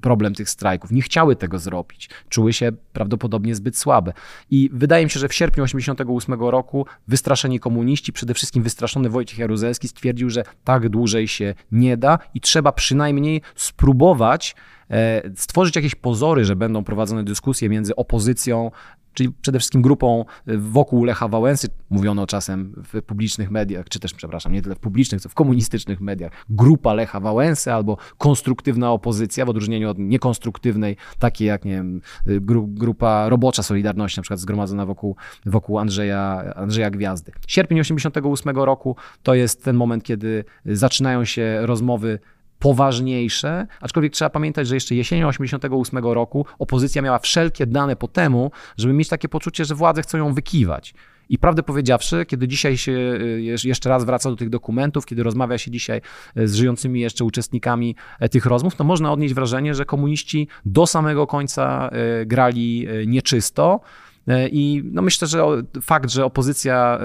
problem tych strajków. Nie chciały tego zrobić. Czuły się prawdopodobnie zbyt słabe. I wydaje mi się, że w sierpniu 1988 roku wystraszeni komuniści, przede wszystkim wystraszony Wojciech Jaruzelski, stwierdził, że tak dłużej się nie da i trzeba przynajmniej spróbować e, stworzyć jakieś pozory, że będą prowadzone dyskusje między opozycją czyli przede wszystkim grupą y, wokół Lecha Wałęsy, mówiono czasem w publicznych mediach, czy też, przepraszam, nie tyle w publicznych, co w komunistycznych mediach, grupa Lecha Wałęsy albo konstruktywna opozycja, w odróżnieniu od niekonstruktywnej, takiej jak, nie wiem, y, gru, grupa robocza Solidarności, na przykład zgromadzona wokół, wokół Andrzeja, Andrzeja Gwiazdy. Sierpień 88 roku to jest ten moment, kiedy zaczynają się rozmowy poważniejsze, aczkolwiek trzeba pamiętać, że jeszcze jesienią 88 roku opozycja miała wszelkie dane po temu, żeby mieć takie poczucie, że władze chcą ją wykiwać. I prawdę powiedziawszy, kiedy dzisiaj się y, jeszcze raz wraca do tych dokumentów, kiedy rozmawia się dzisiaj y, z żyjącymi jeszcze uczestnikami e, tych rozmów, to można odnieść wrażenie, że komuniści do samego końca grali nieczysto. E, I no myślę, że fakt, że opozycja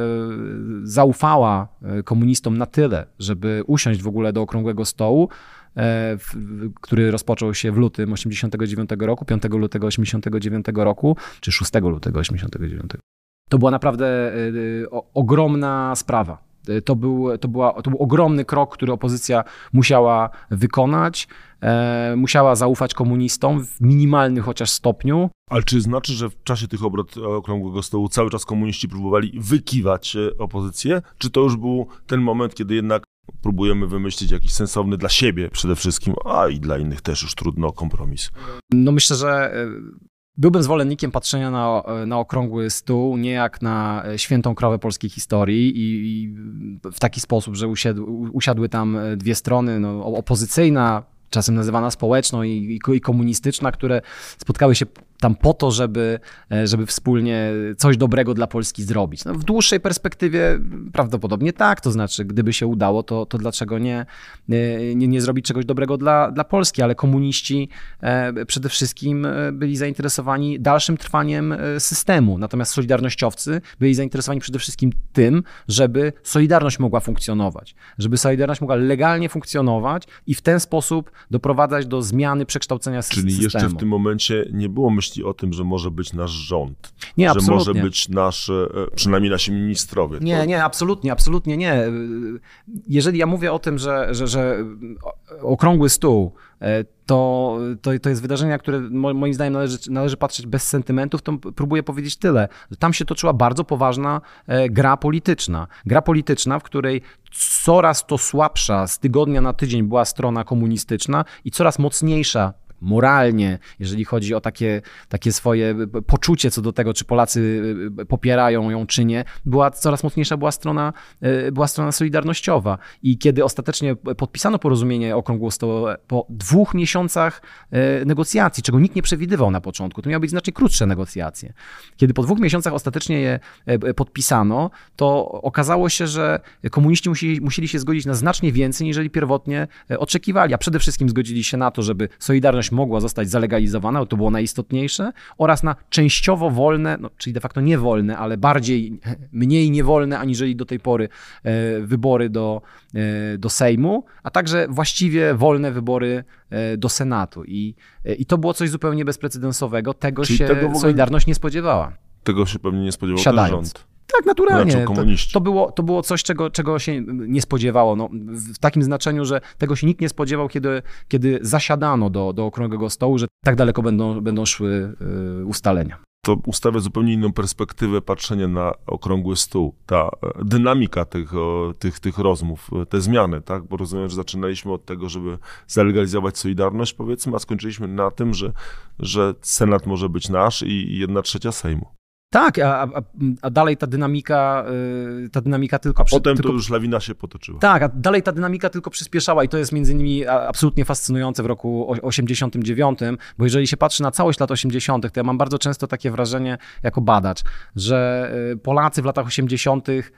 zaufała komunistom na tyle, żeby usiąść w ogóle do okrągłego stołu, E, który rozpoczął się w lutym 89 roku, 5 lutego 89 roku, czy 6 lutego 89. To była naprawdę e, ogromna sprawa. E, to był, to, była, to był ogromny krok, który opozycja musiała wykonać. E, musiała zaufać komunistom w minimalnym chociaż stopniu. Ale czy znaczy, że w czasie tych obrad Okrągłego Stołu cały czas komuniści próbowali wykiwać opozycję? Czy to już był ten moment, kiedy jednak próbujemy wymyślić jakiś sensowny dla siebie przede wszystkim, a i dla innych też już trudno kompromis. No myślę, że e, Byłbym zwolennikiem patrzenia na, na okrągły stół, nie jak na e, świętą krowę polskiej historii i, i w taki sposób, że usiadł, usiadły tam e, dwie strony, no, opozycyjna, czasem nazywana społeczną i, i, komunistyczna, które spotkały się tam po to, żeby, e, żeby wspólnie coś dobrego dla Polski zrobić. No, w dłuższej perspektywie prawdopodobnie tak, to znaczy, gdyby się udało, to, to dlaczego nie, e, nie, nie zrobić czegoś dobrego dla, dla Polski, ale komuniści e, przede wszystkim byli zainteresowani dalszym trwaniem systemu, natomiast solidarnościowcy byli zainteresowani przede wszystkim tym, żeby Solidarność mogła funkcjonować, żeby Solidarność mogła legalnie funkcjonować i w ten sposób doprowadzać do zmiany, przekształcenia Czyli systemu. Czyli jeszcze w tym momencie nie było myśli o tym, że może być nasz rząd. Nie, że absolutnie. może być nasz, e, przynajmniej nasi ministrowie. Nie, to... nie, absolutnie, absolutnie nie. Jeżeli ja mówię o tym, że, że, że okrągły stół to, to, to jest wydarzenie, które moim zdaniem należy, należy patrzeć bez sentymentów, to próbuję powiedzieć tyle. Tam się toczyła bardzo poważna e, gra polityczna. Gra polityczna, w której coraz to słabsza z tygodnia na tydzień była strona komunistyczna i coraz mocniejsza moralnie, jeżeli chodzi o takie, takie swoje poczucie co do tego, czy Polacy popierają ją, czy nie, była coraz mocniejsza była strona, była strona solidarnościowa. I kiedy ostatecznie podpisano porozumienie okrągłostołowe po dwóch miesiącach negocjacji, czego nikt nie przewidywał na początku, to miały być znacznie krótsze negocjacje. Kiedy po dwóch miesiącach ostatecznie je podpisano, to okazało się, że komuniści musieli, musieli się zgodzić na znacznie więcej, niżeli pierwotnie e, oczekiwali, a przede wszystkim zgodzili się na to, żeby Solidarność mogła zostać zalegalizowana, to było najistotniejsze, oraz na częściowo wolne, no, czyli de facto niewolne, ale bardziej, [LAUGHS] mniej niewolne aniżeli do tej pory e, wybory do, e, do Sejmu, a także właściwie wolne wybory do Senatu. I, i to było coś zupełnie bezprecedensowego. Tego czyli się tego Solidarność nie spodziewała. Tego się pewnie nie spodziewał Siadając. ten rząd. Tak, naturalnie. To, to, było, to było coś, czego, czego się nie spodziewało. No, w takim znaczeniu, że tego się nikt nie spodziewał, kiedy, kiedy zasiadano do, do okrągłego stołu, że tak daleko będą, będą szły y, ustalenia to ustawia zupełnie inną perspektywę patrzenia na okrągły stół. Ta e, dynamika tych, tych, tych rozmów, e, te zmiany, tak? Bo rozumiem, że zaczynaliśmy od tego, żeby zalegalizować Solidarność, powiedzmy, a skończyliśmy na tym, że, że Senat może być nasz i jedna trzecia Sejmu. Tak, a, a, a, dalej ta dynamika, y, ta dynamika tylko... A potem tylko, to już lawina się potoczyła. Tak, a dalej ta dynamika tylko przyspieszała i to jest między innymi absolutnie fascynujące w roku 89, bo jeżeli się patrzy na całość lat 80., to ja mam bardzo często takie wrażenie jako badacz, że y, Polacy w latach 80., y,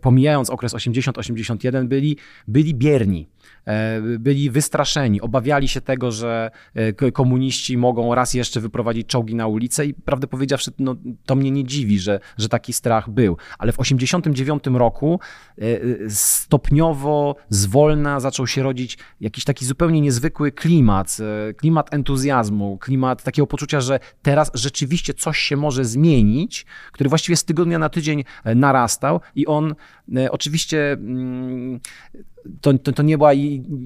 pomijając okres 80-81, byli, byli bierni. E, byli wystraszeni, obawiali się tego, że e, komuniści mogą raz jeszcze wyprowadzić czołgi na ulicę i prawdę powiedziawszy, no, to mnie nie dziwi, że, że taki strach był. Ale w 1989 roku e, stopniowo, zwolna zaczął się rodzić jakiś taki zupełnie niezwykły klimat, klimat entuzjazmu, klimat takiego poczucia, że teraz rzeczywiście coś się może zmienić, który właściwie z tygodnia na tydzień narastał i on oczywiście mm, to, to, to, nie była,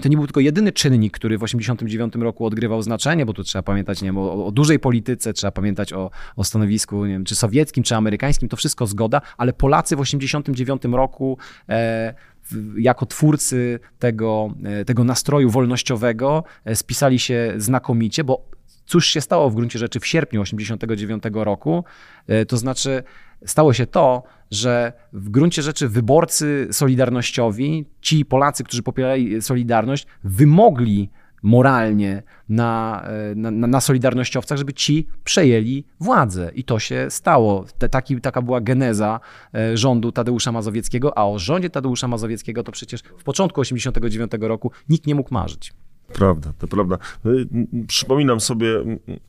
to nie był tylko jedyny czynnik, który w 1989 roku odgrywał znaczenie, bo tu trzeba pamiętać nie wiem, o, o dużej polityce, trzeba pamiętać o, o stanowisku nie wiem, czy sowieckim, czy amerykańskim, to wszystko zgoda, ale Polacy w 1989 roku e, jako twórcy tego, e, tego nastroju wolnościowego e, spisali się znakomicie, bo cóż się stało w gruncie rzeczy w sierpniu 1989 roku, e, to znaczy stało się to, że w gruncie rzeczy wyborcy solidarnościowi, ci Polacy, którzy popierali Solidarność, wymogli moralnie na, na, na solidarnościowcach, żeby ci przejęli władzę. I to się stało. Te, taki, taka była geneza e, rządu Tadeusza Mazowieckiego, a o rządzie Tadeusza Mazowieckiego to przecież w początku 1989 roku nikt nie mógł marzyć. Prawda, to prawda. Y, przypominam sobie,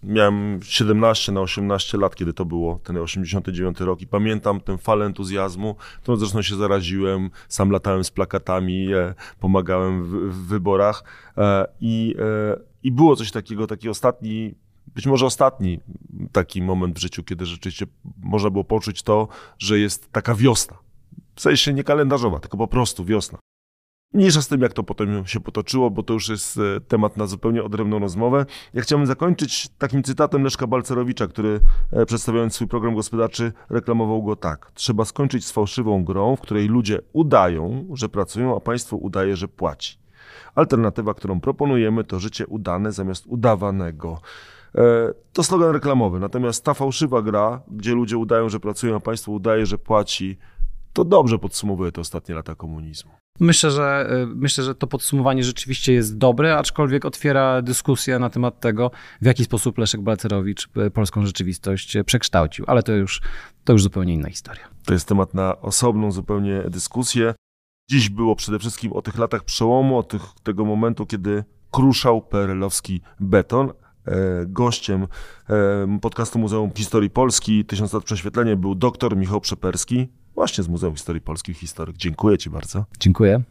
miałem 17 na 18 lat, kiedy to było, ten 89 rok i pamiętam tę falę entuzjazmu, którą zresztą się zaraziłem, sam latałem z plakatami, e, pomagałem w, w wyborach e, i, e, i było coś takiego, taki ostatni, być może ostatni taki moment w życiu, kiedy rzeczywiście można było poczuć to, że jest taka wiosna. W sensie nie kalendarzowa, tylko po prostu wiosna. Mniejsza z tym, jak to potem się potoczyło, bo to już jest e, temat na zupełnie odrębną rozmowę. Ja chciałbym zakończyć takim cytatem Leszka Balcerowicza, który e, przedstawiając swój program gospodarczy reklamował go tak. Trzeba skończyć z fałszywą grą, w której ludzie udają, że pracują, a państwo udaje, że płaci. Alternatywa, którą proponujemy, to życie udane zamiast udawanego. E, to slogan reklamowy, natomiast ta fałszywa gra, gdzie ludzie udają, że pracują, a państwo udaje, że płaci, to dobrze podsumowuje te ostatnie lata komunizmu. Myślę, że y, myślę, że to podsumowanie rzeczywiście jest dobre, aczkolwiek otwiera dyskusję na temat tego, w jaki sposób Leszek Balcerowicz y, polską rzeczywistość przekształcił, ale to już, to już zupełnie inna historia. To jest temat na osobną zupełnie dyskusję. Dziś było przede wszystkim o tych latach przełomu, o tych, tego momentu, kiedy kruszał perelowski beton. E, gościem e, podcastu Muzeum Historii Polski Tysiąc lat prześwietlenie był dr Michał Przeperski, właśnie z Muzeum Historii Polski, historyk. Dziękuję Ci bardzo. Dziękuję.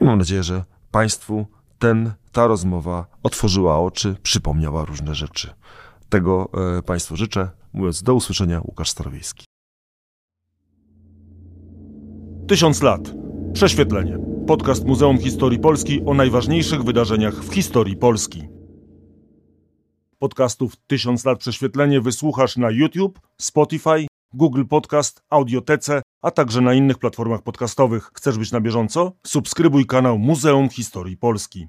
I mam nadzieję, że Państwu ten, ta rozmowa otworzyła oczy, przypomniała różne rzeczy. Tego e, Państwu życzę. Mówiąc do usłyszenia, Łukasz Starowiejski. Tysiąc lat. Prześwietlenie. Podcast Muzeum Historii Polski o najważniejszych wydarzeniach w historii Polski. Podcastów Tysiąc lat prześwietlenie wysłuchasz na YouTube, Spotify, Google Podcast, Audiotece, a także na innych platformach podcastowych. Chcesz być na bieżąco? Subskrybuj kanał Muzeum Historii Polski.